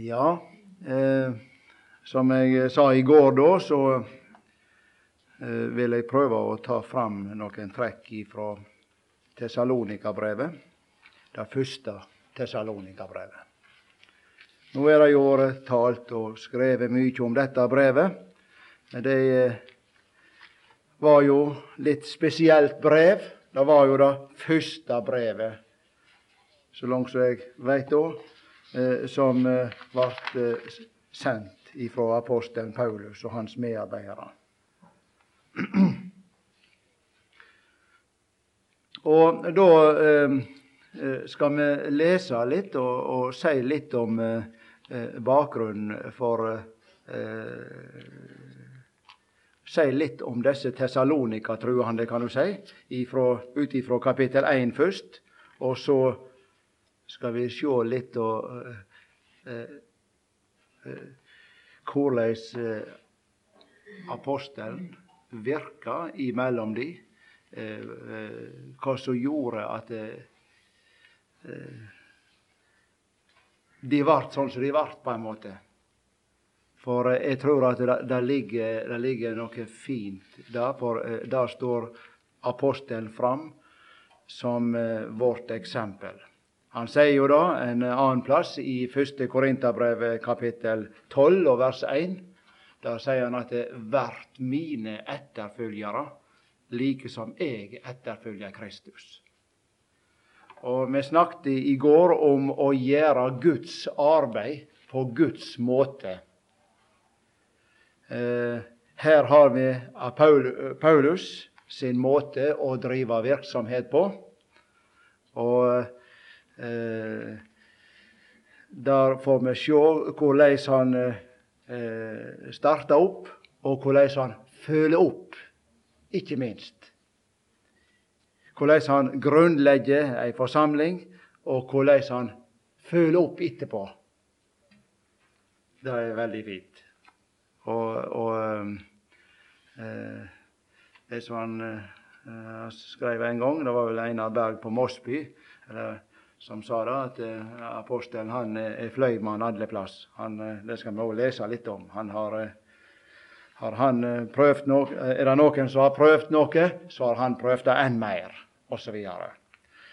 Ja, eh, som jeg sa i går, da, så eh, vil jeg prøve å ta fram noen trekk fra Tessalonika-brevet. Det første Tessalonika-brevet. Nå er det jo talt og skrevet mye om dette brevet. Men det eh, var jo litt spesielt brev. Det var jo det første brevet, så langt som jeg veit da, som ble eh, eh, sendt ifra apostelen Paulus og hans medarbeidere. Og da skal vi lese litt og, og si litt om bakgrunnen for Si litt om disse Tessalonika-truende, kan du si, ut ifra kapittel 1 først. Og så skal vi sjå litt og eh, eh, korleis eh, apostelen virka imellom de. Eh, eh, hva som gjorde at eh, de vart sånn som de vart, på en måte. For jeg tror at det, ligger, ligger, noe fint der. For der står apostelen fram som vårt eksempel. Han sier jo da en annen plass i 1. Korinterbrev kapittel 12 og vers 1. Der sier han at 'vert mine etterfølgere, like som jeg etterfølger Kristus'. Og Vi snakket i går om å gjøre Guds arbeid på Guds måte. Eh, her har vi Paulus sin måte å drive virksomhet på. Og der får vi se hvordan han eh, starter opp, og hvordan han føler opp, ikke minst. Hvordan han grunnlegger ei forsamling, og hvordan han føler opp etterpå. Det er veldig fint. Og, og eh, det som han eh, skrev en gang, det var vel Einar Berg på Mosby, eller som sa da at eh, apostelen han er fløymann alle plass. Han, uh, det skal vi òg lese litt om. Han har, uh, har han prøvd noe, Er det noen som har prøvd noe, så har han prøvd det enn mer, osv. Så, videre.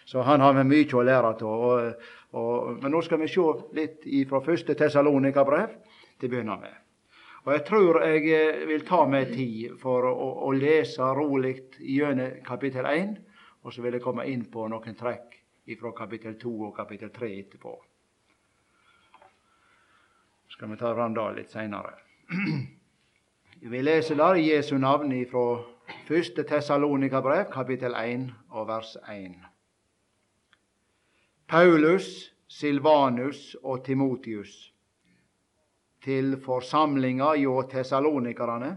så han har vi mye å lære av. Men nå skal vi se litt fra første Tessalonika-brev til å begynne med. Og Jeg tror jeg vil ta meg tid for å, å lese rolig gjennom kapittel 1, og så vil jeg komme inn på noen trekk fra kapittel 2 og kapittel 3 etterpå. Skal vi ta fram det litt seinere. Vi leser der Jesu navn fra 1. Tessalonika-brev, kapittel 1 og vers 1. Paulus, Silvanus og Timotius til forsamlinga hjå tessalonikarane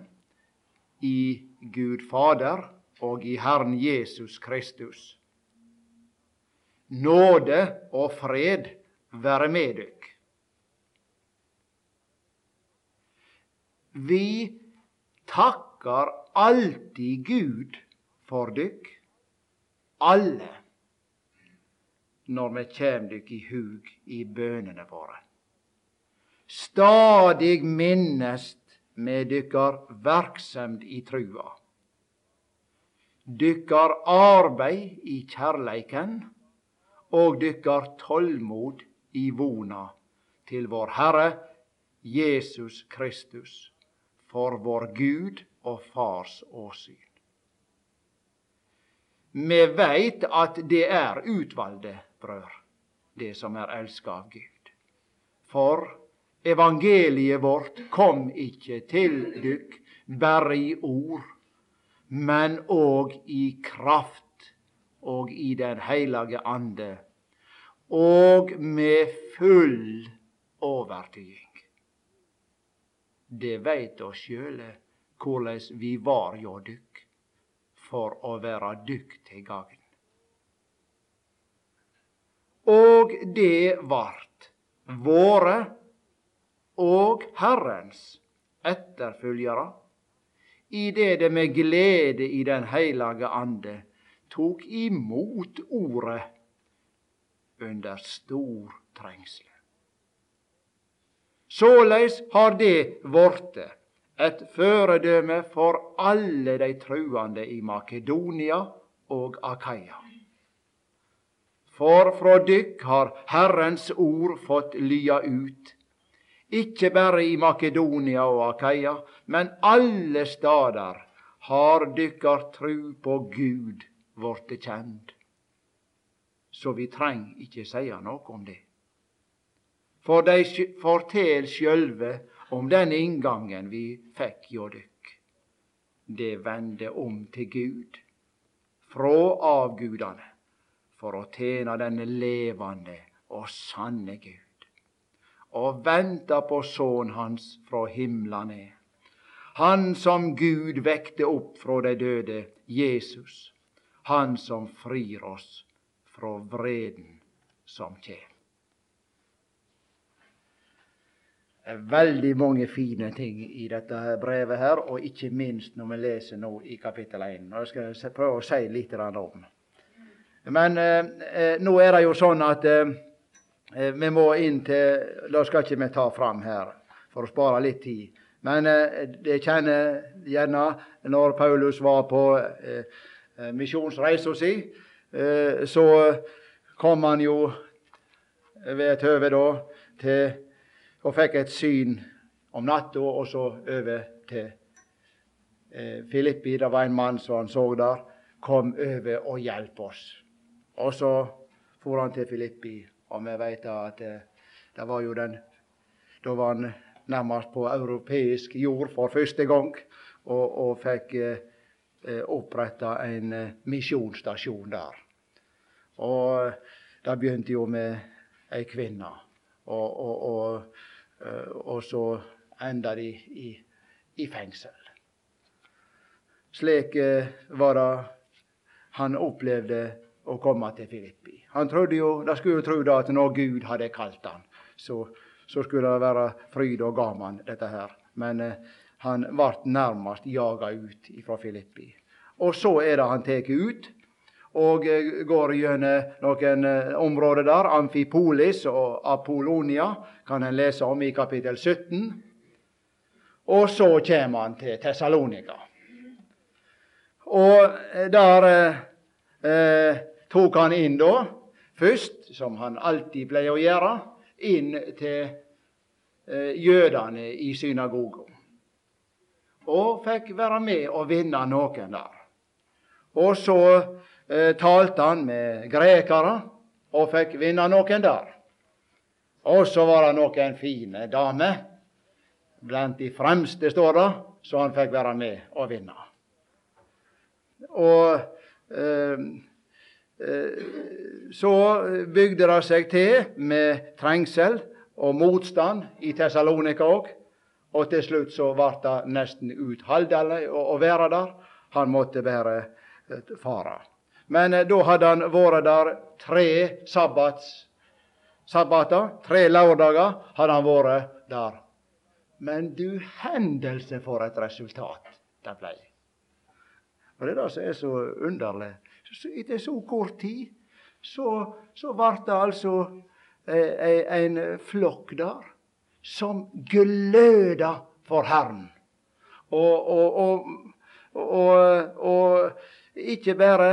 i Gud Fader og i Herren Jesus Kristus Nåde og fred være med dykk. Vi takkar alltid Gud for dykk, alle, når vi kjem dykk i hug i bønene våre. Stadig minnest med dykkar verksemd i trua, dykkar arbeid i kjærleiken, og dykkar tålmod i vona til vår Herre Jesus Kristus, for vår Gud og Fars åsyn. Vi veit at det er utvalde brør, det som er elska av Gud. For evangeliet vårt kom ikkje til dykk berre i ord, men òg i kraft og i Den hellige ande, og med full overtyding. Det veit oss sjøle korleis vi var hjå dykk, for å være dykk til gagn. Og det vart våre og Herrens etterfølgere, i det det med glede i Den heilage ande tok imot ordet under stor trengsel. Såleis har det vorte et føredøme for alle de truande i Makedonia og Akaia. For fra dykk har Herrens ord fått lya ut, ikke berre i Makedonia og Akaia, men alle stader har dykkar tru på Gud vorte kjend. Så vi treng ikkje seia noe om det. For dei fortel sjølve om den inngangen vi fekk hjå dykk. Det vende om til Gud, frå avgudane, for å tjene denne levande og sanne Gud, og venta på Sønnen Hans frå himla ned. Han som Gud vekte opp frå de døde, Jesus, han som frir oss fra vreden som kjem. Veldig mange fine ting i dette brevet, her, og ikke minst når vi leser nå i kapittel 1. Og jeg skal prøve å si litt om. Men eh, eh, nå er det jo sånn at eh, eh vi må inn til Det skal ikke vi ta fram her for å spare litt tid. Men eh, det kjenner gjerne når Paulus var på eh misjonsreisa si, så kom han jo ved et høve da til og fikk et syn om natta, og så over til eh, Filippi. Det var en mann som han så der. Kom over og hjelp oss. Og så for han til Filippi, og vi veit at eh, det var jo den Da var han nærmest på europeisk jord for første gang, og, og fikk eh, eh oppretta en eh, misjonsstasjon der. Og eh, det begynte jo med ei kvinne. Og, og, og Eh, og så enda de i, i fengsel. Slik eh, var det han opplevde å komme til Filippi. Han trodde jo, De skulle jo tro da at når Gud hadde kalt han, så, så skulle det være fryd og gaman, dette her. Men eh, han ble nærmest jaga ut fra Filippi. Og så er det han tar ut og eh, går gjennom noen eh, områder der. Amfipolis og Apollonia kan en lese om i kapittel 17. Og så kommer han til Tessalonika. Og eh, der eh, tok han inn da, først, som han alltid pleier å gjøre, inn til eh, jødene i synagogen. Og fikk være med og vinne noen der. Og så eh, talte han med grekere og fikk vinne noen der. Og så var det noen fine damer blant de fremste, står det, så han fikk være med og vinne. Og eh, eh, så bygde det seg til med trengsel og motstand i Tessalonika òg. Og til slutt så ble det nesten utholdelig å, være der. Han måtte bare eh, fare. Men eh, da hadde han vært der tre sabbats, sabbater. Tre lørdager hadde han vært der. Men du hendelse for et resultat det ble. Og Det er det som er så underlig. Etter så kort tid så, så ble det altså eh, en flokk der som gløda for Herren. Og, og, og, og ikke bare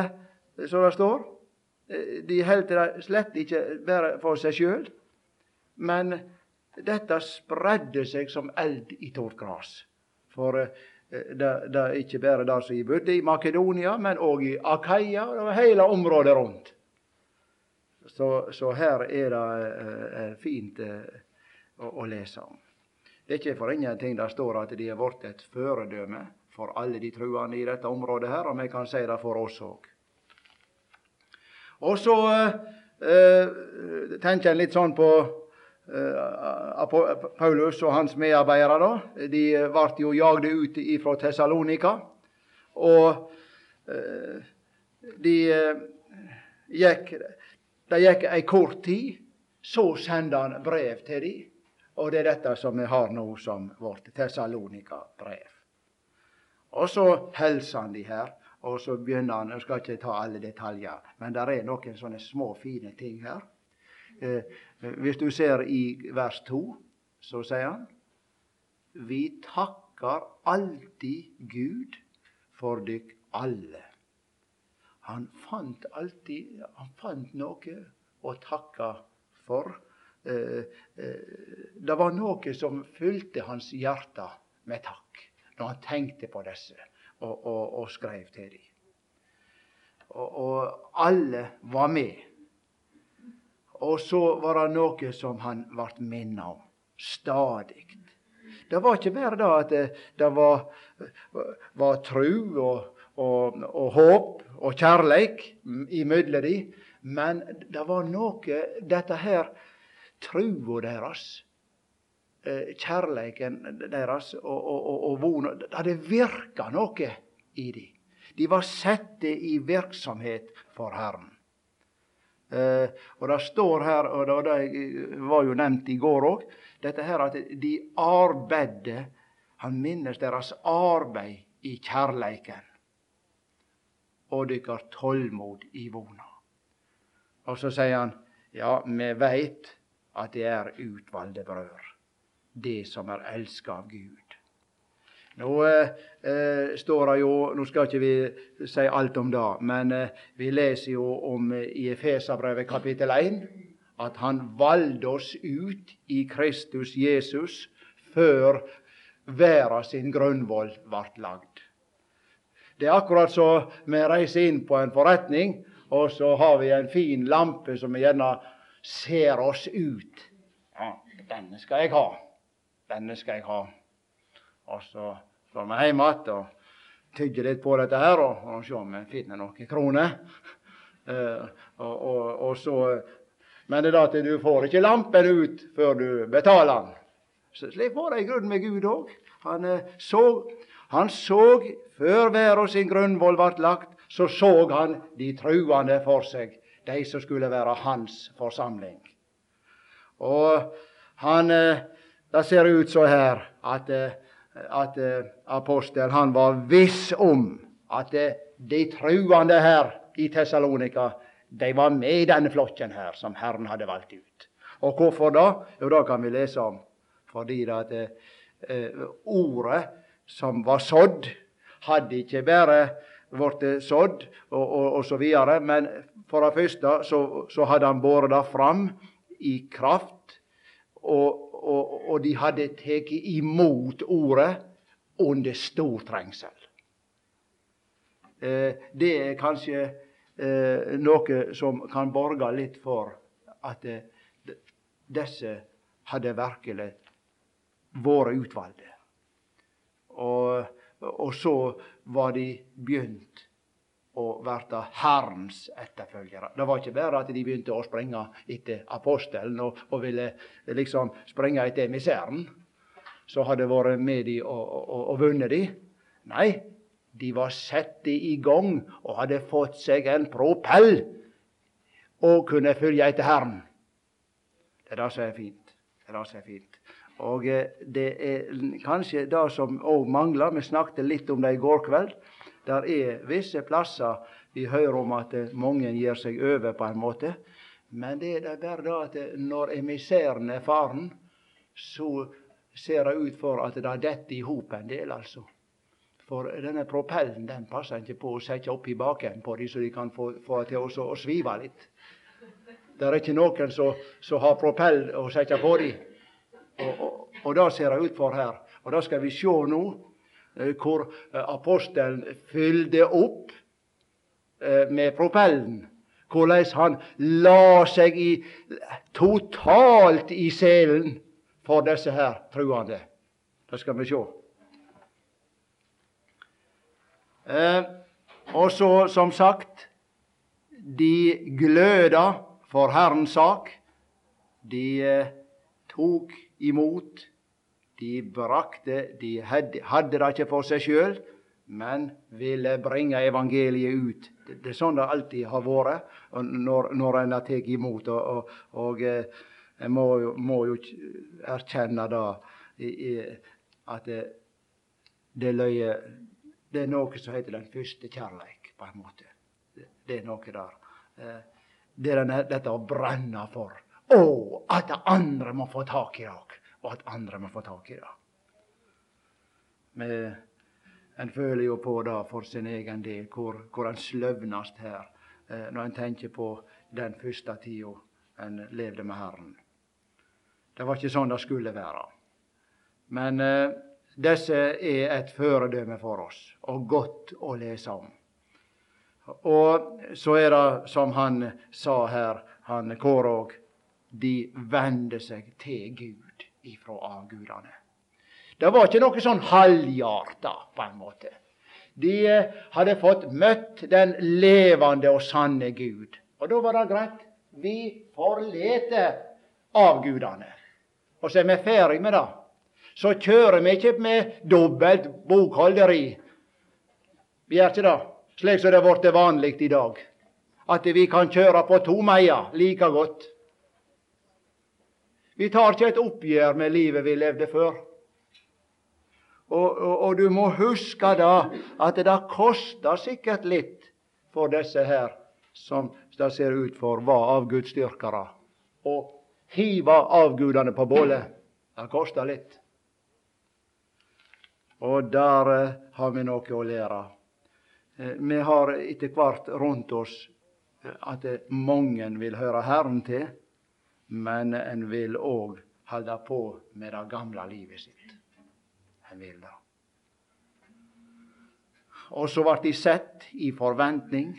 som det står. De holdt det slett ikke bare for seg sjøl, men dette spredde seg som eld i tårt gras. For eh, det, det er ikke bare der som jeg bodde i Makedonia, men òg i Akaia og hele området rundt. Så, så her er det uh, fint uh, å, å, lese om. Det er ikke for ingenting det står at de har blitt et føredømme for alle de truende i dette området her, og vi kan si det for oss òg. Og så eh, tenker en litt sånn på eh, Paulus og hans medarbeidere. da. De ble jo jagde ut fra Tessalonika. Og de gikk Det gikk ei kort tid. Så sendte han brev til dem. Og det er dette som vi har nå som vårt Tessalonika-brev. Og så hilser han de her. Og så begynner han Jeg skal ikke ta alle detaljer, men det er noen sånne små, fine ting her. Eh, hvis du ser i vers 2, så sier han vi takker alltid Gud for dykk alle. Han fant alltid han fant noe å takke for. Eh, eh, det var noe som fylte hans hjerte med takk når han tenkte på disse og, og, og skrev til dem. Og, og, alle var med. Og så var det noe som han ble minnet om stadig. Det var ikke bare det at det, det var, var tru og, og, og, håp og kjærleik imellom dem, men det var noe Dette her trua deres, eh, kjærleiken deres og, og, og vona Det hadde virka noe i dem. De var sette i virksomhet for Herren. Eh, og det står her, og det var jo nevnt i går òg, dette her at de arbeidde Han minnes deres arbeid i kjærleiken og dykkar tålmod i vona. Og så sier han ja, vi veit at det er utvalgte brødre, det som er elska av Gud. Nå eh, eh, står det jo Nå skal ikke vi si alt om det, men eh, vi leser jo om eh, i Efeserbrevet kapittel 1 at han valgte oss ut i Kristus Jesus før verda sin grunnvoll ble lagd. Det er akkurat så vi reiser inn på en forretning, og så har vi en fin lampe som vi gjerne ser oss ut. Ja, denne skal jeg ha. Denne skal jeg ha. Og så går vi hjem igjen og tygger litt på dette her og, og ser om vi finner noen kroner. Uh, og, og, og, så, Men det er at du får ikke lampen ut før du betaler den. Så Slik var det i grunnen med Gud òg. Han, så, han så før verden sin grunnvoll ble lagt, så så han de truende for seg, de som skulle være hans forsamling. Og han, uh, det ser ut så her at at uh, apostelen han var viss om at de truende her i Tessalonika de var med i denne flokken her som Herren hadde valgt ut. Og hvorfor da? Jo, det kan vi lese om. Fordi at uh, ordet som var sådd, hadde ikke bare blitt sådd og, og, og, så videre, men for det første så, så hadde han båret det fram i kraft. og, og de hadde tatt imot ordet under stor trengsel. Eh, det er kanskje eh, noe som kan borge litt for at eh, disse hadde virkelig vært utvalgte. Og, og så var de begynt å bli Herrens etterfølgere. Det var ikke bare at de begynte å springe etter apostelen og, og ville liksom springe etter emissæren, som hadde vært med de og, og, og vunnet de. Nei, de var satt i gang og hadde fått seg en propell og kunne følge etter Herren. Det er det som er fint. Det er det som er fint. Og eh, det er kanskje det som òg mangler. Vi snakket litt om det i går kveld. Der er visse plasser vi hører om at mange gir seg over på en måte. Men det er bare det at når emissæren er faren, så ser det ut for at det detter i hop en del, altså. For denne propellen den passer ikke på å sette oppi baken på dem, så de kan få, få til å, å svive litt. Det er ikke noen som har propell å sette på dem. Og, og, og det ser det ut for her. Og det skal vi se nå Eh, hvor eh, apostelen fylte opp eh, med propellen. Hvordan han la seg i, totalt i selen for disse her truende. Det skal vi se. Eh, og så, som sagt, de gløda for Herrens sak. De eh, tok imot de brakte De hadde, det ikke for seg sjøl, men ville bringe evangeliet ut. Det, er sånn det alltid har vært når, når en har tatt imot. Og, og, og eh, en må, må, jo erkjenne da, at det, det, løye, det er noe som heter den første kjærleik, på en måte. Det, det er noe der. Eh, det er denne, dette å brenne for. Å, at andre må få tak i dere og at andre må få tak i det. Men en føler jo på det for sin egen del, hvor, hvor en sløvnast her eh, når en tenker på den første tida en levde med Herren. Det var ikke sånn det skulle være. Men eh, disse er et føredømme for oss, og godt å lese om. Og så er det som han sa her, han Kåre òg, de vende seg til Gud ifra avgudene. Det var ikke noe sånn halvhjarta, på en måte. De eh, hadde fått møtt den levende og sanne Gud. Og da var det greit. Vi forlater avgudene. Og så er vi ferdig med det. Så kjører vi ikke med dobbelt bokholderi. Vi gjør ikke det, slik som det har blitt vanlig i dag. At vi kan kjøre på to meier like godt. Vi tar ikke et oppgjør med livet vi levde før. Og, og, og, du må huske da at det koster sikkert litt for disse her som det ser ut for var avgudsdyrkere, å hive avgudene på bålet. Det koster litt. Og der eh, har vi noe å lære. Eh, vi har etter hvert rundt oss eh, at mange vil høre Herren til, men en vil òg holde på med det gamle livet sitt en vil det. Og så ble de sett i forventning.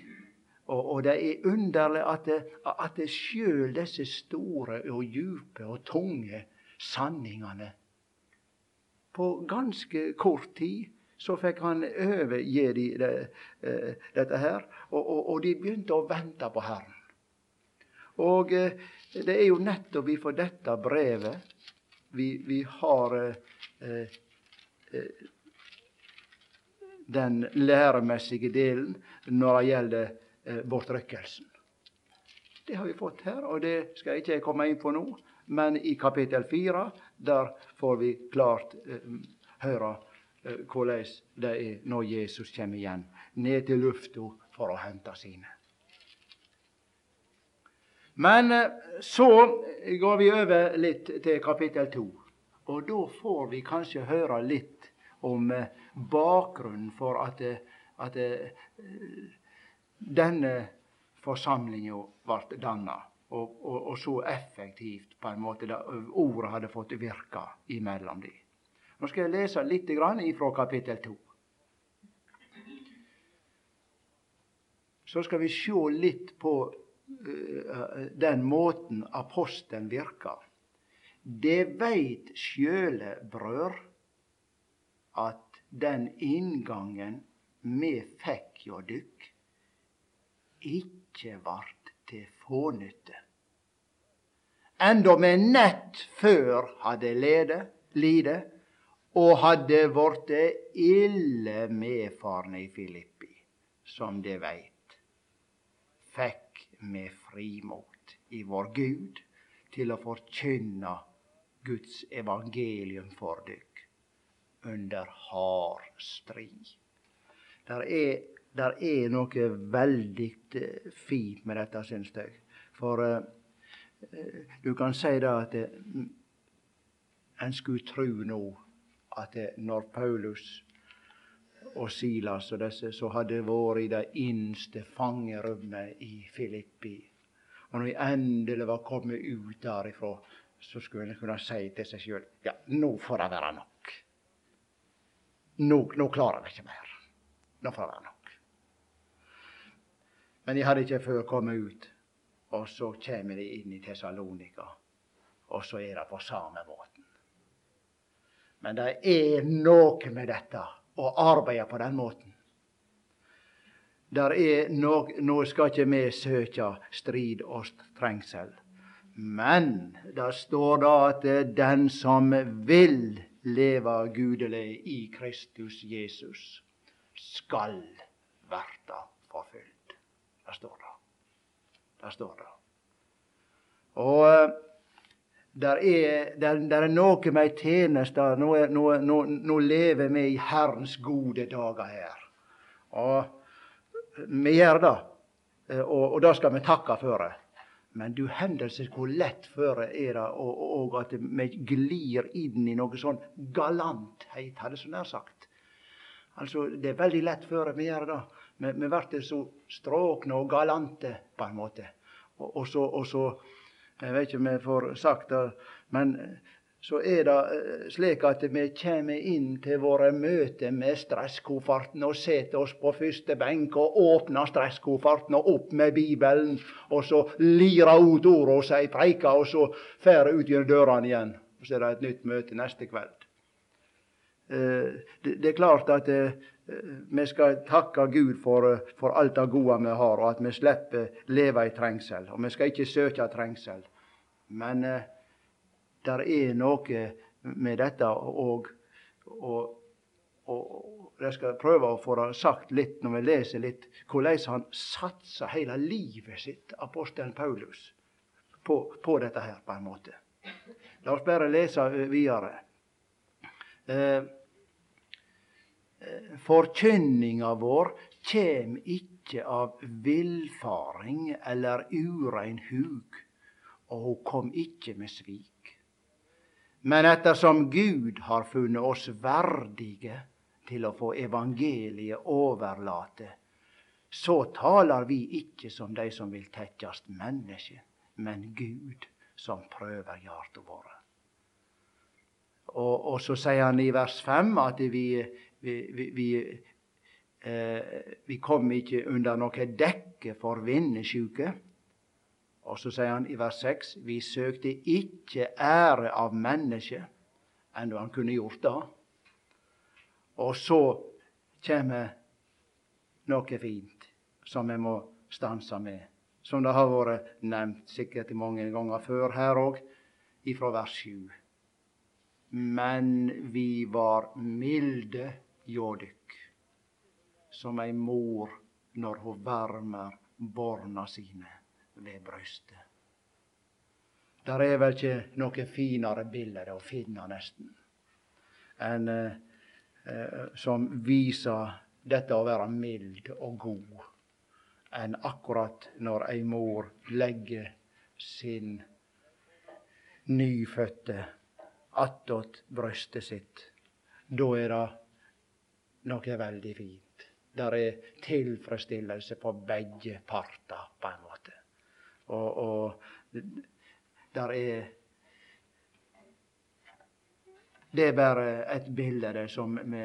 Og, og det er underlig at, det, at det sjøl disse store og djupe og tunge sanningene På ganske kort tid så fikk han overgi de det, uh, dette her, og, og, og, de begynte å vente på Herren. Og uh, det er jo nettopp ifra dette brevet vi, vi har eh, Eh, den læremessige delen når det gjelder eh, bortrykkelsen. Det har vi fått her, og det skal jeg ikke komme inn på nå. Men i kapittel fire der får vi klart eh, høre eh, hvordan det er når Jesus kommer igjen ned til lufta for å hente sine. Men eh, så går vi over litt til kapittel to. Og da får vi kanskje høre litt om eh, bakgrunnen for at, eh, at denne forsamlinga ble danna. Og, og, og, så effektivt på en måte da ordet hadde fått virka imellom de. Nå skal jeg lese litt fra kapittel 2. Så skal vi se litt på den måten apostelen virker. Det veit sjøle brør at den inngangen me fikk hjå dykk, ikkje vart til fånytte. Enda me nett før hadde lede, lide og hadde vorte ille medfarne i Filippi, som de veit, fikk vi frimot i vår Gud til å forkynne Guds evangelium for dykk under hard strid. Der er, der er noe veldig eh, fint med dette, syns jeg. For uh, du kan si det at uh, en skulle tru nå at uh, når Paulus og Silas og disse så hadde vært i det innste fangerommet i Filippi, og når vi endelig var kommet ut derifra, så skulle en kunne si til seg sjøl ja, nå får det være nok. Nå, nå klarer vi ikke mer. Nå får det være nok. Men de hadde ikke før kommet ut, og så kommer de inn i Tessalonika, og så er det på samme måten. Men det er noe med dette å arbeide på den måten. Der er noe, Nå skal ikke vi søke strid og trengsel. Men det står da at den som vil leve gudelig i Kristus Jesus, skal verta forfulgt. Det står det. Det står det. Og eh, der er, der, der er noe med ei tjeneste nå, nå, nå, nå, lever vi i Herrens gode dager her. Og vi gjør det. Og, og det skal vi takke for. det. Men du hendelse hvor lett føre er det, og, og, at vi glir inn i noe sånn galanthet, hadde så nær sagt. Altså, Det er veldig lett for det vi gjør det. Vi, vi blir så stråkne og galante, på en måte. Og, og, så, og så Jeg vet ikke om jeg får sagt det, men så er det eh, slik at vi kommer inn til våre møter med stresskofferten og setter oss på første benk og åpner stresskofferten og opp med Bibelen, og så lirer ut ordet og sier preika, og så fer ut gjennom dørene igjen. Og så er det et nytt møte neste kveld. Eh, det er klart at eh, vi skal takke Gud for, for alt det gode vi har, og at vi slipper leve i trengsel. Og vi skal ikke søke trengsel. Men der er noe med dette, og, og, og jeg skal prøve å få det sagt litt når vi leser litt hvordan han satsa hele livet sitt, apostelen Paulus, på, på, dette her, på en måte. La oss bare lese videre. Eh, eh Forkynninga vår kjem ikkje av villfaring eller urein hug, og ho kom ikkje med svik. Men ettersom Gud har funnet oss verdige til å få evangeliet overlate, så taler vi ikke som de som vil tekkjast menneske, men Gud som prøver hjarta våre. Og, og, så sier han i vers 5 at vi, vi, vi, vi, eh, vi kom ikke under noe dekke for vinnesjuke. Og så sier han i vers 6.: Vi søkte ikke ære av mennesket, enn han kunne gjort det. Og så kommer noe fint som vi må stanse med, som det har vært nevnt sikkert mange ganger før her òg, ifra vers 7. Men vi var milde hjå som ei mor når hun varmer barna sine ved brystet. Der er vel ikke noe finere bilde å finne, nesten, enn eh, eh, som viser dette å være mild og god, enn akkurat når ei mor legger sin nyfødte attåt brystet sitt. Da er det noe veldig fint. Der er tilfredsstillelse på begge parter, på en måte. Og, og der er Det er bare et bilde som vi,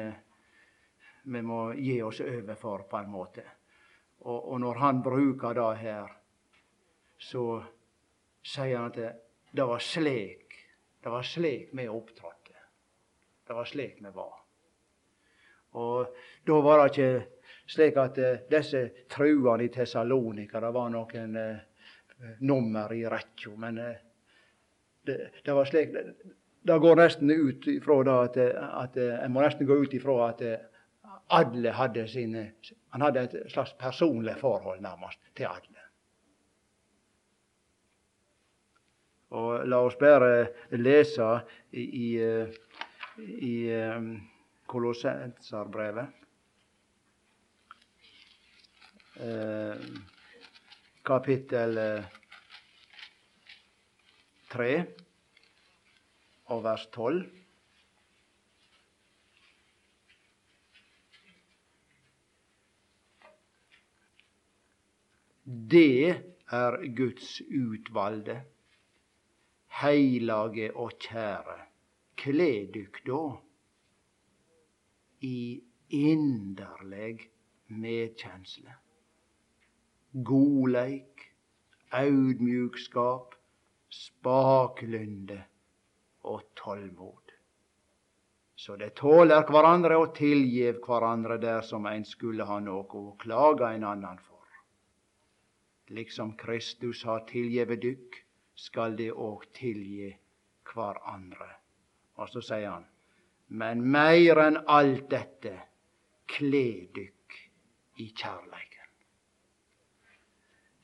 vi, må gi oss over for, på en måte. Og, og når han bruker det her, så sier han at det, var slik det var slik vi opptrådte. Det var slik vi var. Og da var det ikke slik at uh, disse truene i Tessalonika Det var noen uh, nummer i rekka. Men uh, det, det, var slik Det går nesten ut ifra da at, at En må nesten gå ut ifra at alle hadde sine Han hadde et slags personlig forhold, nærmest, til alle. Og la oss bare lese i, i, i eh, Kolossenserbrevet. Eh, kapittel 3 eh, og vers 12. Det er Guds utvalde, heilage og kjære. Kle dykk då i inderleg medkjensle godleik, audmjukskap, spaklynde og tålmod. Så det tåler hverandre og tilgjev hverandre dersom ein skulle ha noe å klage en annan for. Liksom Kristus har tilgjeve dykk, skal det òg tilgi hverandre. Og så sier han, men meir enn alt dette, kle dykk i kjærleiken.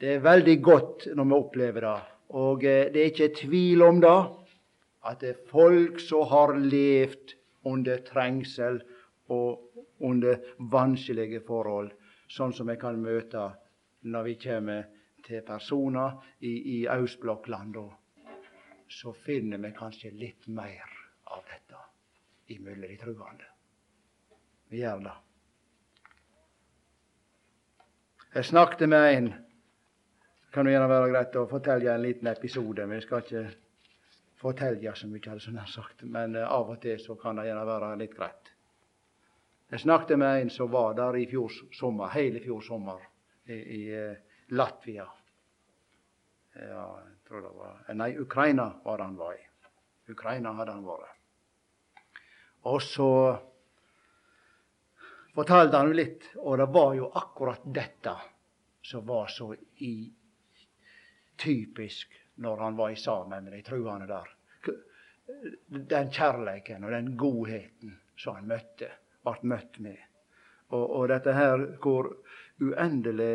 Det er veldig godt når vi opplever det. Og eh, det er ikke tvil om det, at det er folk som har levd under trengsel og under vanskelige forhold, sånn som vi kan møte når vi kommer til personer i, i østblokklandene, så finner vi kanskje litt mer av dette imellom de troende. Vi gjør det. Jeg snakket med en Det kan gjerne være greit å fortelle en liten episode, men jeg skal ikke fortelle så mye, hadde jeg sagt. men uh, av og til så kan det gjerne være litt greit. Jeg snakket med en som var der i fjor sommer, hele fjor sommer i, i uh, Latvia. Ja, jeg tror det var Nei, Ukraina var det han var i. Ukraina hadde han vært. Og så fortalte han litt, og det var jo akkurat dette som var så i, typisk når han var i sammen med de truende der. Den kjærleiken og den godheten som han møtte, ble møtt med. Og, og dette her hvor uendelig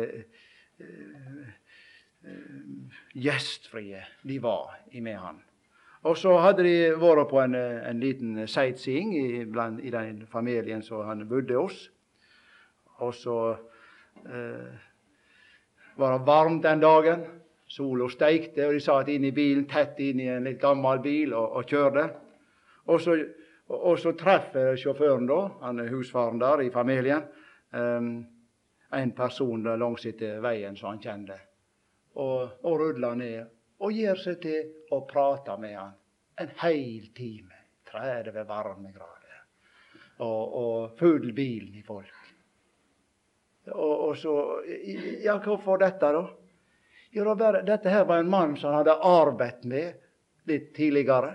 eh, eh, gjestfrie de var med han. Og så hadde de vært på en, en liten sightseeing i, bland, i, den familien som han bodde hos. Og så eh, var det varmt den dagen. Sola steikte, og de satt inn i bilen, tett inn i en litt gammel bil, og, og kjørte. Og så, og så traff sjåføren, da, han er husfaren der i familien, eh, en person langs etter veien som han kjente, og, og rudla ned og gir seg til å prate med han en heil time. 30 varmegrader. Og, og full bilen i folk. Og, og, så Ja, hvorfor dette, da? Jo, bare, dette her var en mann som han hadde arbeidet med litt tidligere.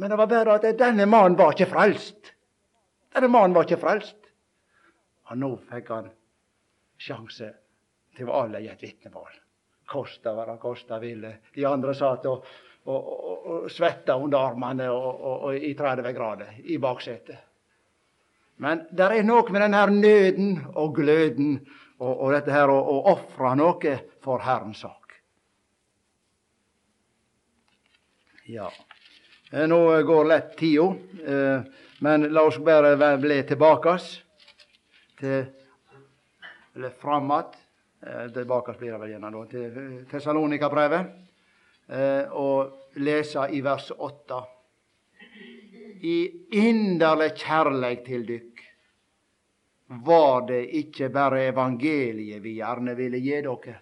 Men det var bare at denne mannen var ikke frelst. Denne mannen var ikke frelst. Og nå fikk han sjanse til å avlegge et vitnemål kosta hva det kosta ville. De andre satt og, og, og, og svetta under armene og, i 30 grader i baksetet. Men det er noe med denne nøden og gløden og, dette her å, ofre noe for Herrens sak. Ja. Eh, nå går lett tida, eh, men la oss bare bli tilbake til eller fram att Eh, tilbake blir det vel gjerne da, til Tessalonika-brevet, eh, og lese i vers 8. I inderlig kjærleik til dykk var det ikke bare evangeliet vi gjerne ville gi dere,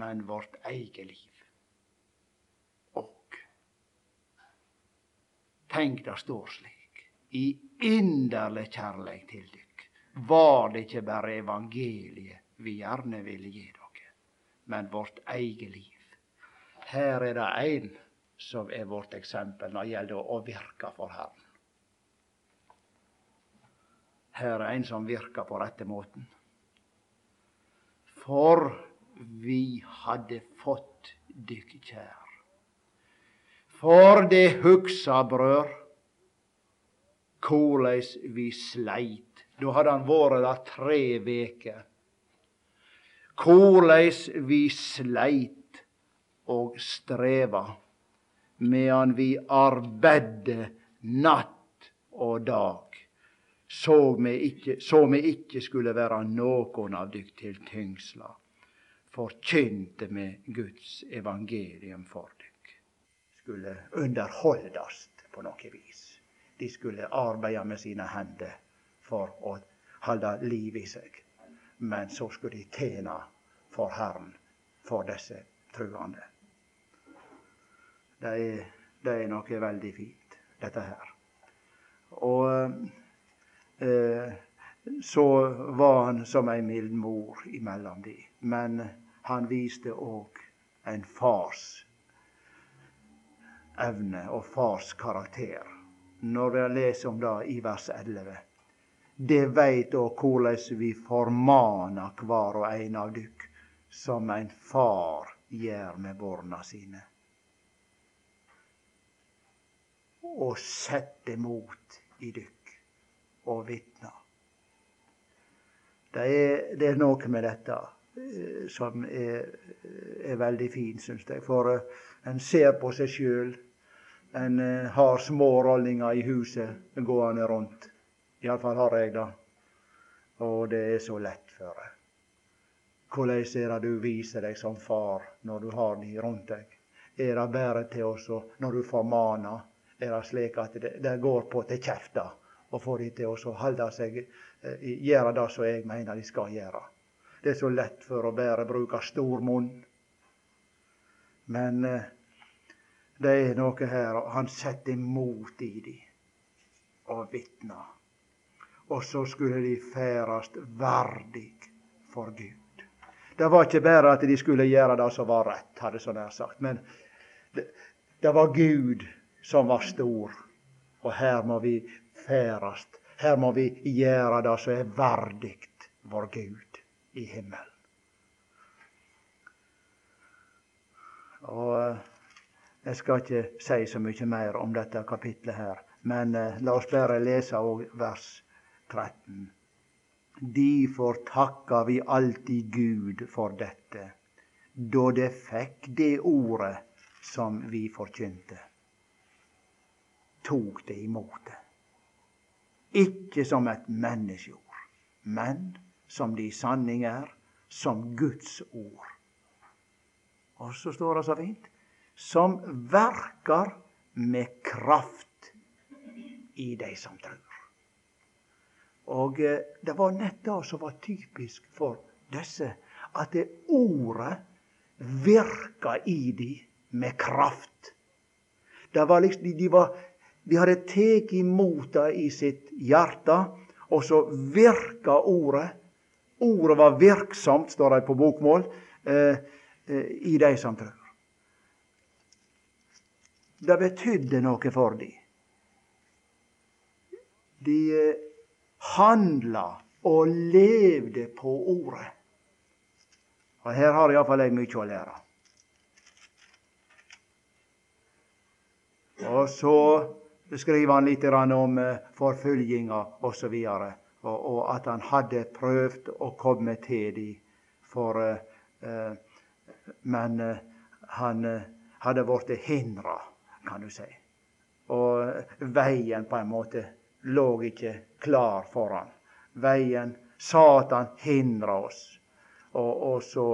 men vårt eget liv. Og tenk det står slik i inderlig kjærleik til dykk var det ikke bare evangeliet vi gjerne ville gi dere, men vårt eget liv. Her er det én som er vårt eksempel når det gjelder å virke for Herren. Her er en som virker på rette måten. For vi hadde fått dykk kjær. For det hugsa, brør, korleis vi sleit da hadde han vært der tre veker. Korleis vi sleit og streva medan vi arbeidde natt og dag, så vi ikke, ikke skulle være noen av dykk til tyngsla, forkynte vi Guds evangelium for dykk. Skulle underholdast på noe vis. De skulle arbeide med sine hender for å holde liv i seg. Men så skulle de tjene for Herren, for disse truende. Det er, det er noe veldig fint, dette her. Og eh, så var han som ei mild mor imellom de. Men han viste òg en fars evne og fars karakter. Når vi leser om det i vers 11 det veit òg korleis vi formanar kvar og ein av dykk, som ein far gjer med borna sine. Og sette mot i dykk og vitna. Det er, det er noe med dette eh, som er, er veldig fint, syns jeg. For uh, en ser på seg sjøl. En uh, har små rollinger i huset gående rundt. Iallfall har jeg det. Og det er så lett for hvordan er det du viser deg som far når du har de rundt deg? Er det bare til oss når du formaner? Er det slik at det, det går på til kjefta og får de til å holde seg eh, gjøre det som jeg mener de skal gjøre? Det er så lett for å bare bruke stor munn. Men eh, det er noe her Han setter mot i dem og vitner. Og så skulle de færast verdig for Gud. Det var ikke bare at de skulle gjøre det som var rett, hadde så nær sagt. Men det, det var Gud som var stor. Og her må vi færast. Her må vi gjøre det som er verdig vår Gud i himmelen. Og eh, Jeg skal ikke si så mye mer om dette kapitlet her, men eh, la oss bare lese vers 13. Difor takkar vi alltid Gud for dette, da det fikk det ordet som vi forkynte. Tok det imot det. Ikke som et menneskeord, men som det i sanning er, som Guds ord. Og så står det så fint som verkar med kraft i de som trur. Og eh, det var nett det som var typisk for disse, at det ordet virka i de med kraft. Det var liksom, de, var, de hadde tatt imot det i sitt hjerte, og så virka ordet. Ordet var virksomt, står det på bokmål, eh, eh, i de som trur. Det betydde noe for dem. De handla og levde på ordet. Og her har iallfall jeg mye å lære. Og så skriver han litt om eh, forfølginga osv. Og, og at han hadde prøvd å komme til dem, for eh, Men eh, han eh, hadde blitt hindra, kan du si. Og veien på en måte lå ikke klar foran. Veien Satan hindra oss. Og, og, så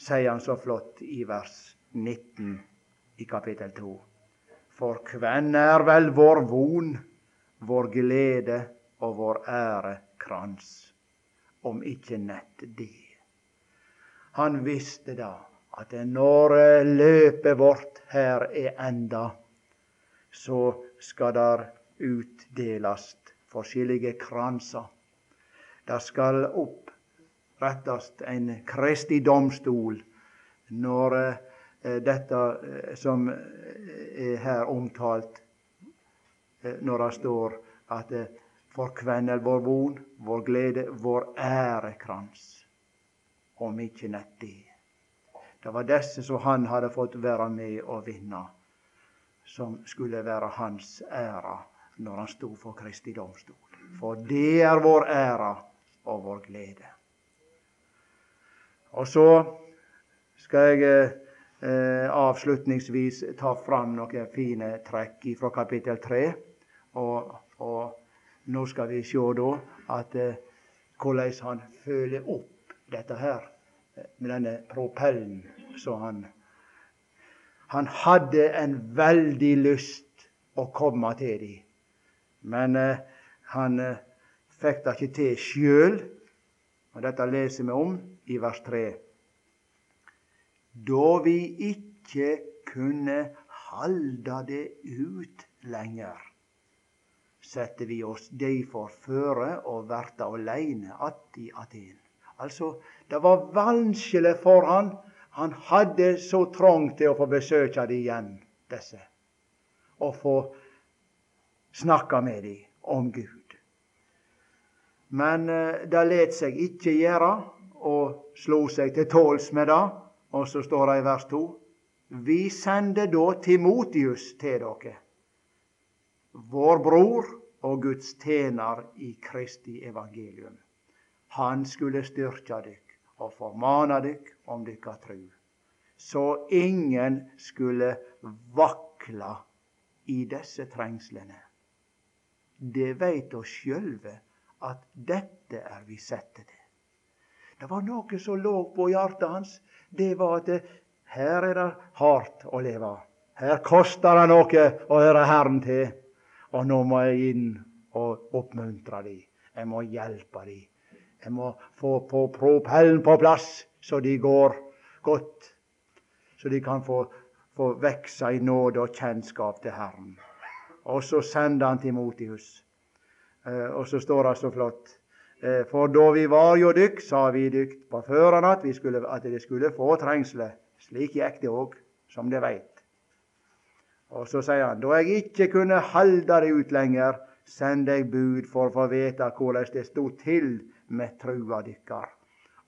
sier han så flott i vers 19 i kapittel 2. For kven er vel vår von, vår glede og vår ærekrans, om ikke nett det? Han visste da at når løpet vårt her er enda, så skal der utdelast forskjellige kransar. Det skal opprettast en kristig domstol når eh, dette eh, som er her omtalt, eh, når det står at for hvem er vår von, vår glede, vår ærekrans, om ikke nett det. Det var disse som han hadde fått være med å vinne, som skulle være hans ære når han sto for Kristi domstol. For det er vår ære og vår glede. Og så skal jeg eh, avslutningsvis ta fram noen fine trekk fra kapittel 3. Og, og, nå skal vi se da at eh, hvordan han følger opp dette her eh, med denne propellen som han Han hadde en veldig lyst å komme til dem. Men eh, han eh, fikk det ikke til sjøl. Dette leser vi om i vers 3. Da vi ikke kunne halde det ut lenger, setter vi oss derfor føre og verta aleine att i Aten. Altså, det var vanskelig for han. Han hadde så trangt til å få besøke dem igjen, disse. Og få snakka med dem om Gud. Men eh, det let seg ikke gjøre, og slo seg til tåls med det. Og så står det i vers 2.: Vi sender da Timotius til dere, vår bror og Guds tjener i Kristi evangelium. Han skulle styrke dykk og formane dykk om dykka tru, så ingen skulle vakle i disse trengslene det veit oss sjølve at dette er vi sette til. Det var noe som lå på hjertet hans. Det var at her er det hardt å leve. Her koster det noe å høre Herren til. Og nå må jeg inn og oppmuntre dem. Jeg må hjelpe dem. Jeg må få på propellen på plass, så de går godt. Så de kan få, få vokse i nåde og kjennskap til Herren. Og så sender han Timotius. Eh, og så står det så flott. Eh, for da vi var jo dykk, sa vi dykk på føreren at, vi skulle, at de skulle få trengsle. Slik gikk det òg, som de veit. Og så sier han, da jeg ikke kunne halde det ut lenger, sendte jeg bud for å få vite hvordan det stod til med trua dykkar,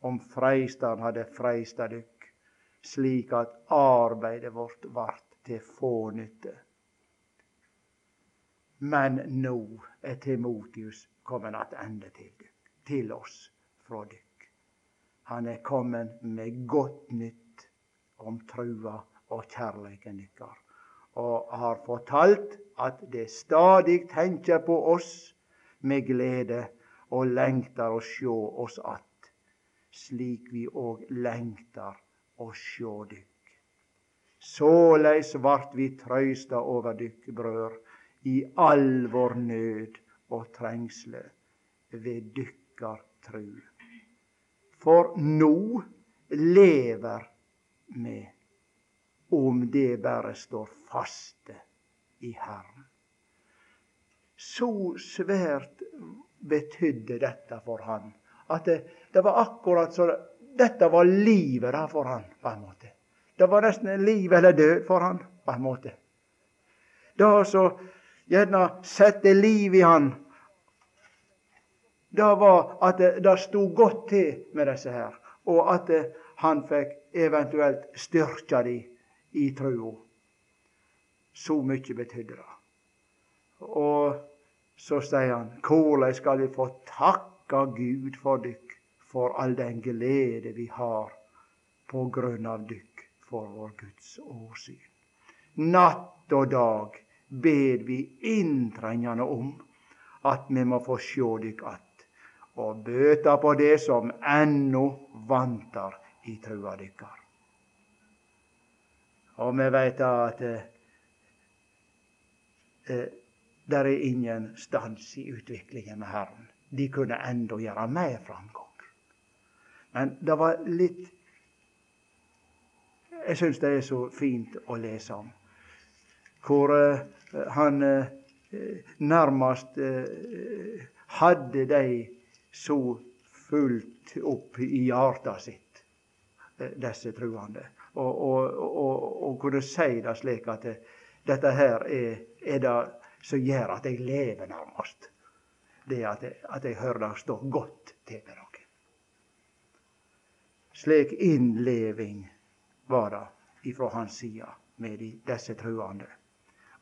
om freisteren hadde freista dykk, slik at arbeidet vårt vart til få nytte. Men nå er Timotius kommet attende til, til oss fra dykk. Han er kommet med godt nytt om trua og kjærleiken deres. Og har fortalt at det stadig tenker på oss med glede og lengter å sjå oss att, slik vi òg lengter å sjå dykk. Såleis vart vi trøysta over dykk, brødre i all vår nød og trengsle ved dykkar tru. For nå lever vi om det bare står faste i Herren. Så svært betydde dette for han at det, det var akkurat så Dette var livet da for han på en måte. Det var nesten liv eller død for han på en måte. Da så gjerne sette liv i han, det var at det, det sto godt til med disse her, og at han fikk eventuelt styrka de i trua. Så mye betydde det. Og så sier han, hvordan skal vi få takka Gud for dykk, for all den glede vi har på grunn av dykk for vår Guds åsyn. Natt og dag ber vi inntrengende om at vi må få sjå dykk att, og bøta på det som ennå vantar i trua dykkar. Og vi veit at eh, eh, der er ingen stans i utviklingen med Herren. De kunne endå gjøre mer framgang. Men det var litt Jeg syns det er så fint å lese om hvor eh, han eh, nærmest eh, hadde de så fullt opp i hjertet sitt, disse truende. Og, og, og, og, kunne si det slik at dette her er, er, det som gjør at jeg lever, nærmest. Det at jeg, at jeg hører det stå godt til med dere. Slik innleving var det ifra hans side med de, disse truende.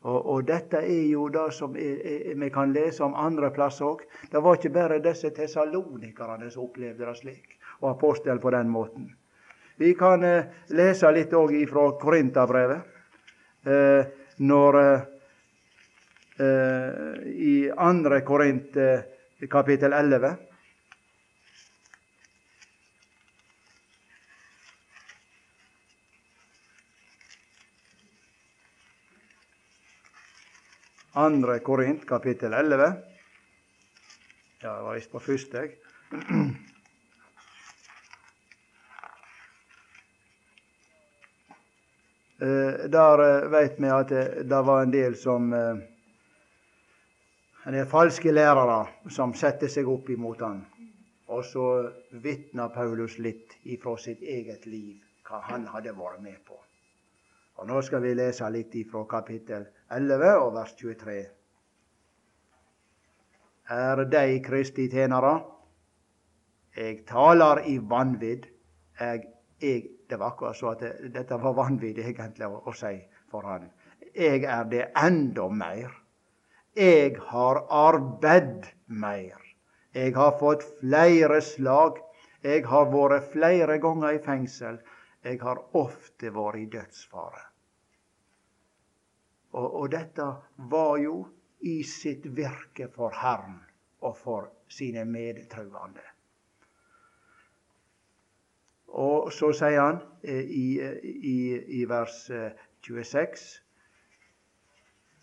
Og, og, dette er jo det som vi kan lese om andre plasser òg. Det var ikke bare disse tesalonikerne som opplevde det slik, og apostel på den måten. Vi kan eh, lese litt òg fra Korintabrevet. Eh, når eh, I andre Korint eh, kapittel 11 Andre Korint, kapittel 11. Ja, det var visst på første, jeg. Eh, der vet veit vi at det var en del som eh, En del falske lærere som satte seg opp imot han. Og så vitna Paulus litt ifra sitt eget liv, hva han hadde vært med på. Og Nå skal vi lese litt ifra kapittel 11 og vers 23. Er dei Kristi tjenere? Eg talar i vanvidd. Eg, eg, det var akkurat så at det, dette var vanvidd egentlig å, å si for han. Eg er det enda meir. Eg har arbeidd meir. Eg har fått flere slag. Eg har vore flere ganger i fengsel. Eg har ofte vært i dødsfare. Og, og, dette var jo i sitt virke for Herren og for sine medtruende. Og så sier han eh, i, i, i vers 26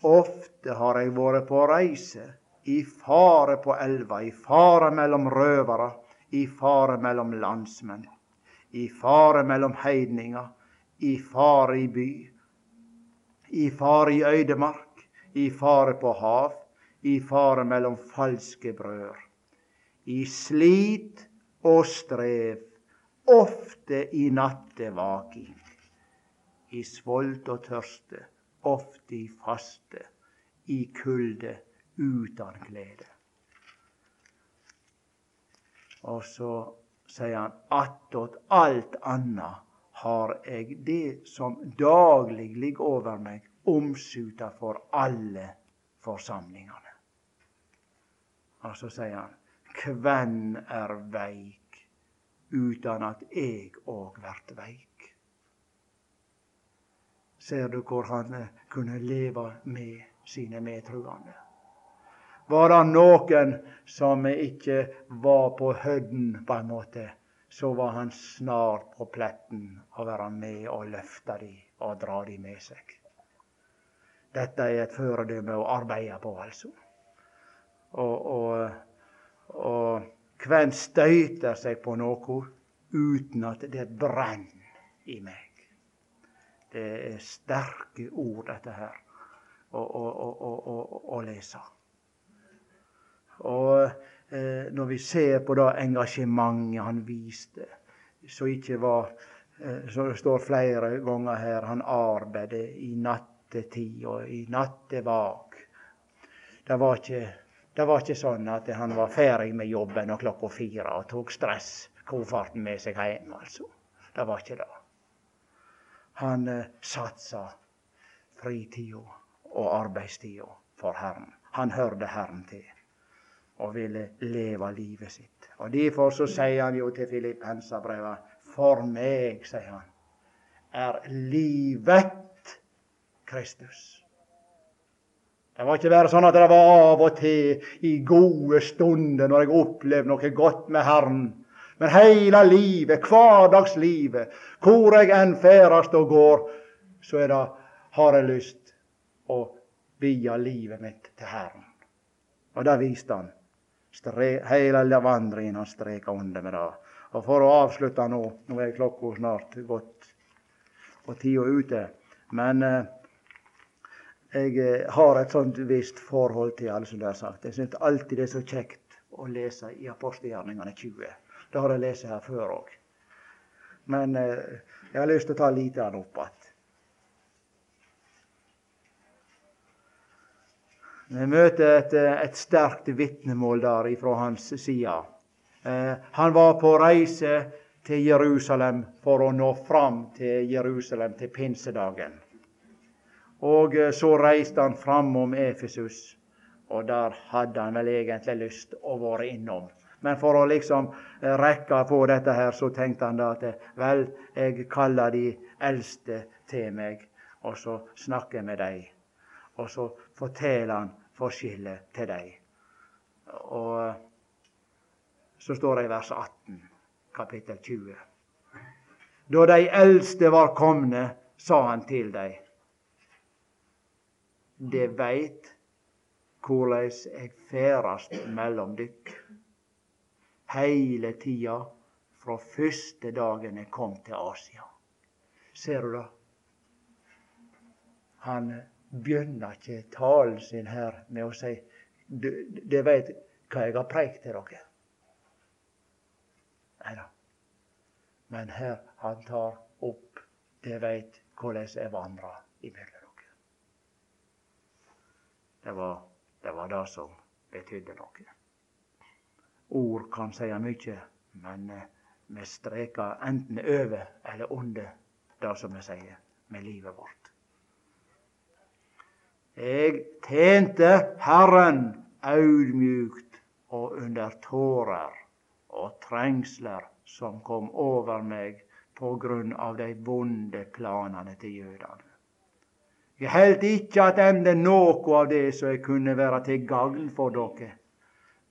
Ofte har jeg vært på reise, i fare på elva, i fare mellom røvere, i fare mellom landsmenn, i fare mellom heidninger, i fare i by, i fare i øydemark, i fare på hav, i fare mellom falske brødre, i slit og strev, ofte i nattevaking, i svolt og tørste, ofte i faste, i kulde, uten glede. Og så sier han attåt alt anna har eg det som daglig ligger over meg, omsuta for alle forsamlingene. Og så sier han Kven er veik utan at eg òg vert veik? Ser du hvor han kunne leve med sine medtruende? Var det noen som ikke var på høyden, på en måte, så var han snart på pletten å være med og løfte de og dra de med seg. Dette er et føredømme å arbeide på, altså. Og, og, og hvem støyter seg på noe uten at det brenner i meg? Det er sterke ord, dette her, å, å, å, å lese. Og når vi ser på det engasjementet han viste, så ikke var eh, Så det står flere ganger her han arbeidet i nattetid og i nattevak. Det var ikke det var ikke sånn at han var ferdig med jobben og klokka fire og tok stresskofferten med seg hjem. altså. Det var ikke det. Han eh, satsa fritida og arbeidstida for Herren. Han hørte Herren til og ville leve livet sitt. Og Derfor så sier han jo til Filippenserbrevet For meg, sier han, er livet Kristus. Det var ikke bare sånn at det var av og til i gode stunder når jeg opplevde noe godt med Herren. Men hele livet, hverdagslivet, hvor jeg enn ferdes og går, så det, har jeg lyst å vie livet mitt til Herren. Og det viste han Hele vandringa streka under med det. Og for å avslutte nå Nå er klokka snart gått og tida ute. Men eh, jeg eh, har et sånt visst forhold til alle som det er sagt. Jeg syns alltid det er så kjekt å lese i apostelgjerningene 20. Det har jeg lest her før òg. Men eh, jeg har lyst til å ta lite av den opp igjen. Vi møter et, et sterkt vitnemål der fra hans side. Eh, han var på reise til Jerusalem for å nå fram til Jerusalem til pinsedagen. Og eh, så reiste han fram om Efesus, og der hadde han vel egentlig lyst å være innom. Men for å liksom eh, rekke på dette her, så tenkte han da at vel, jeg kaller de eldste til meg, og så snakker jeg med dem. Og så forteller han forskjellet til dem. Og så står det i vers 18, kapittel 20. Da de eldste var komne, sa han til dei. De veit korleis eg ferdast mellom dykk heile tida fra første dagen jeg kom til Asia. Ser du det? Han begynner ikke talen sin her med å si Dere veit hva jeg har preikt til dere. Nei da. Men her han tar opp Dere veit hvordan jeg vandra imellom dere. Det var, det var det som betydde noe. Ord kan si mye, men eh, vi streker enten over eller under det som vi sier med livet vårt. Jeg tjente Herren audmjukt og under tårer og trengsler som kom over meg på grunn av de vonde planene til jødene. Jeg heldt ikke attende noe av det som jeg kunne være til gagn for dere,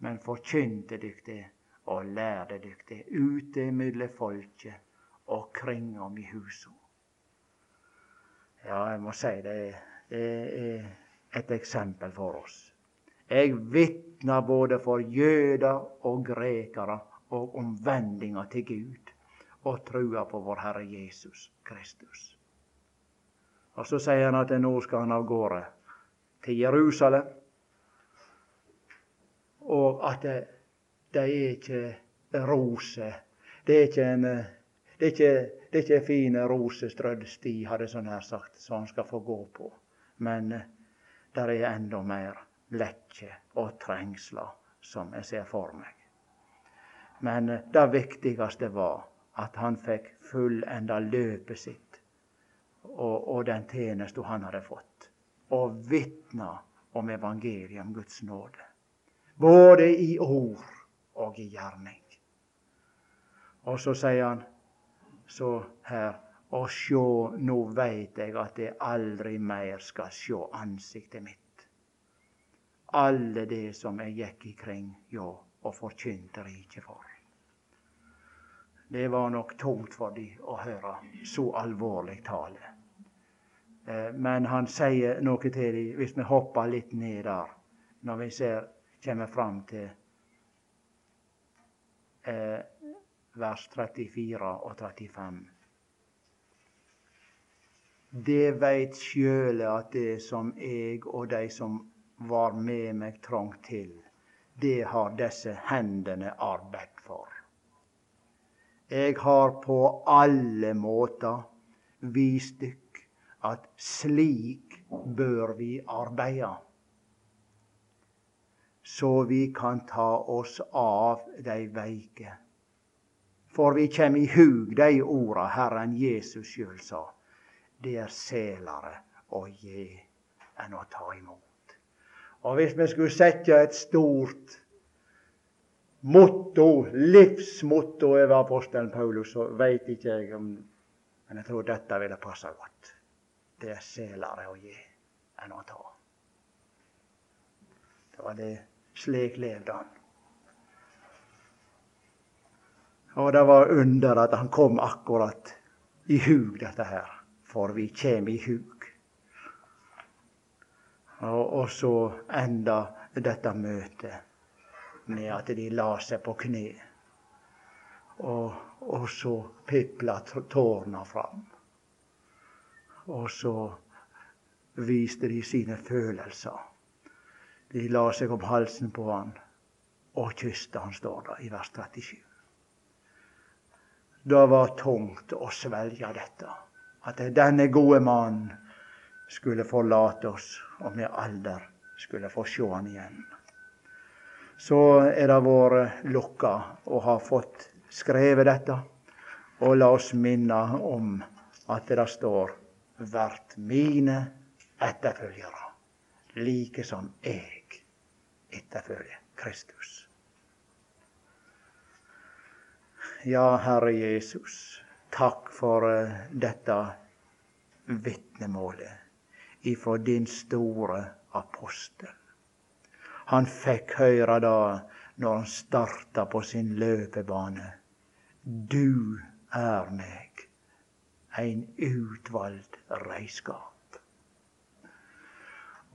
men forkynte dykk det og lærte dykk det ute mellom folket og kringom i husa. Ja, jeg må si det er et eksempel for oss. Jeg vitner både for jøder og grekere og omvendinga til Gud og trua på vår Herre Jesus Kristus. Og så sier han at nå skal han av gårde til Jerusalem, og at det, det er ikke roser. Det er ikke en det er ikke, det er ikke fin rosestrødd sti, hadde sånn her sagt, som han skal få gå på. Men der det er enda mer lekke og trengsler som jeg ser for meg. Men eh, det viktigste var at han fikk fullenda løpet sitt og, og den tjenesten han hadde fått. Og vitna om evangeliet om Guds nåde. Både i ord og i gjerning. Og så sier han så her Og sjå, nå veit eg at jeg aldri mer skal sjå ansiktet mitt. Alle det som jeg gikk ikring hjå og forkynte riket for. Det var nok tungt for de å høre så alvorlig tale. Eh, men han sier noe til dem, hvis vi hopper litt ned der, når vi ser, kommer fram til eh, vers 34 og 35. Det veit sjøle at det som eg og de som var med meg, trong til, det har disse hendene arbeid for. Eg har på alle måter vist dykk at slik bør vi arbeide. Så vi kan ta oss av de veike. For vi kjem i hug de orda Herren Jesus sjøl sa. Det er selare å gi enn å ta imot. Og hvis vi skulle sette et stort motto, livsmotto over apostelen Paulus, så veit ikke jeg om Men jeg tror dette ville passe godt. Det er selere å gi enn å ta. Det var det slik levde han. Og det var under at han kom akkurat i hug, dette her. For vi kjem i hug. Og, så enda dette møtet med at de la seg på kne. Og, og så pipla tårna fram. Og så viste de sine følelser. De la seg om halsen på han og kysste han, står det i vers 37. Det var tungt å svelge dette. At denne gode mannen skulle forlate oss, og med alder skulle få se han igjen så er det vært lukka å ha fått skrevet dette. Og la oss minne om at det står 'vert mine etterfølgere', like som eg etterfølger Kristus. Ja, Herre Jesus, takk for uh, dette vitnemålet ifra din store apostel. Han fikk høre da når han starta på sin løpebane. Du er meg, ein utvalgt reiskap.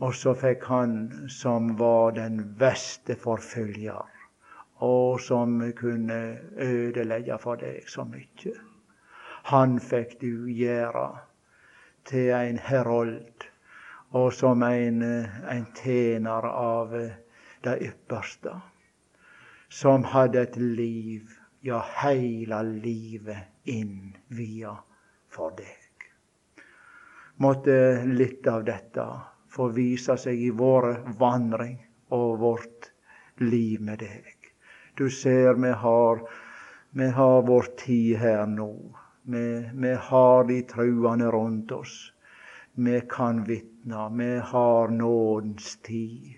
Og så fikk han som var den beste forfølger, og som kunne ødelegge for deg så mye. Han fikk du gjøre til en herold og som en, en tjener av det ypperste, som hadde et liv, ja, heile livet innvia for deg. Måtte litt av dette få vise seg i vår vandring og vårt liv med deg. Du ser vi har, vi har vår tid her nå. Vi, vi har de truende rundt oss. Vi kan vitne. Vi har nådens tid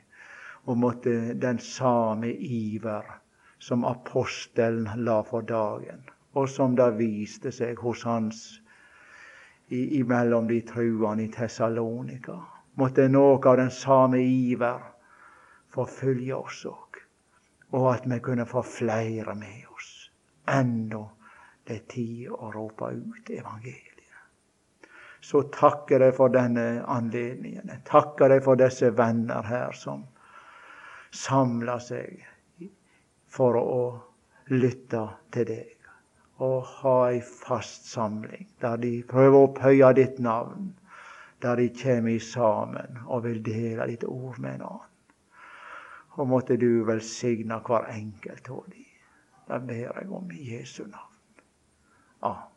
og måtte den samme iver som apostelen la for dagen, og som det viste seg hos hans imellom de truende i Tessalonika, måtte noe av den samme iver forfølge oss òg, og at vi kunne få flere med oss. Enda Det er tid å rope ut evangeliet. Så takker jeg for denne anledningen. Jeg takker deg for disse venner her som samler seg for å lytte til deg. Og ha ei fast samling der de prøver å opphøye ditt navn. Der de kommer sammen og vil dele ditt ord med en annen. Og måtte du velsigne hver enkelt av dem. Det ber jeg om i Jesu navn. 哦。